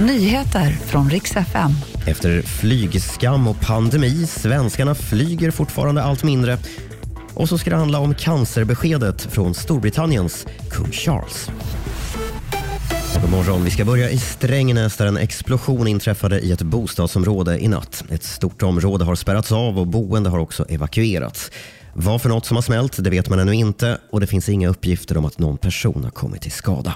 Nyheter från riks FM. Efter flygskam och pandemi, svenskarna flyger fortfarande allt mindre. Och så ska det handla om cancerbeskedet från Storbritanniens kung Charles. God morgon. Vi ska börja i Strängnäs där en explosion inträffade i ett bostadsområde i natt. Ett stort område har spärrats av och boende har också evakuerats. Vad för något som har smält det vet man ännu inte och det finns inga uppgifter om att någon person har kommit till skada.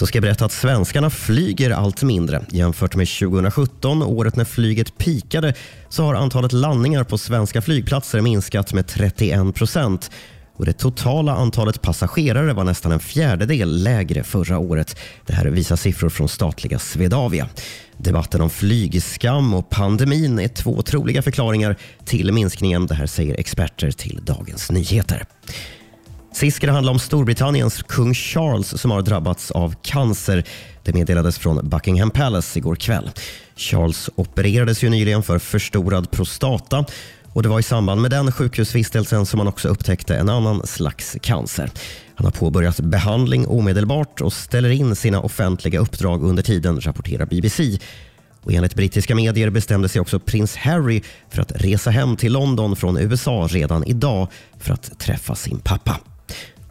Så ska jag berätta att svenskarna flyger allt mindre. Jämfört med 2017, året när flyget pikade, så har antalet landningar på svenska flygplatser minskat med 31 procent. Och det totala antalet passagerare var nästan en fjärdedel lägre förra året. Det här visar siffror från statliga Swedavia. Debatten om flygskam och pandemin är två troliga förklaringar till minskningen. Det här säger experter till Dagens Nyheter. Sist ska det handla om Storbritanniens kung Charles som har drabbats av cancer. Det meddelades från Buckingham Palace igår kväll. Charles opererades ju nyligen för förstorad prostata och det var i samband med den sjukhusvistelsen som man också upptäckte en annan slags cancer. Han har påbörjat behandling omedelbart och ställer in sina offentliga uppdrag under tiden, rapporterar BBC. Och enligt brittiska medier bestämde sig också prins Harry för att resa hem till London från USA redan idag för att träffa sin pappa.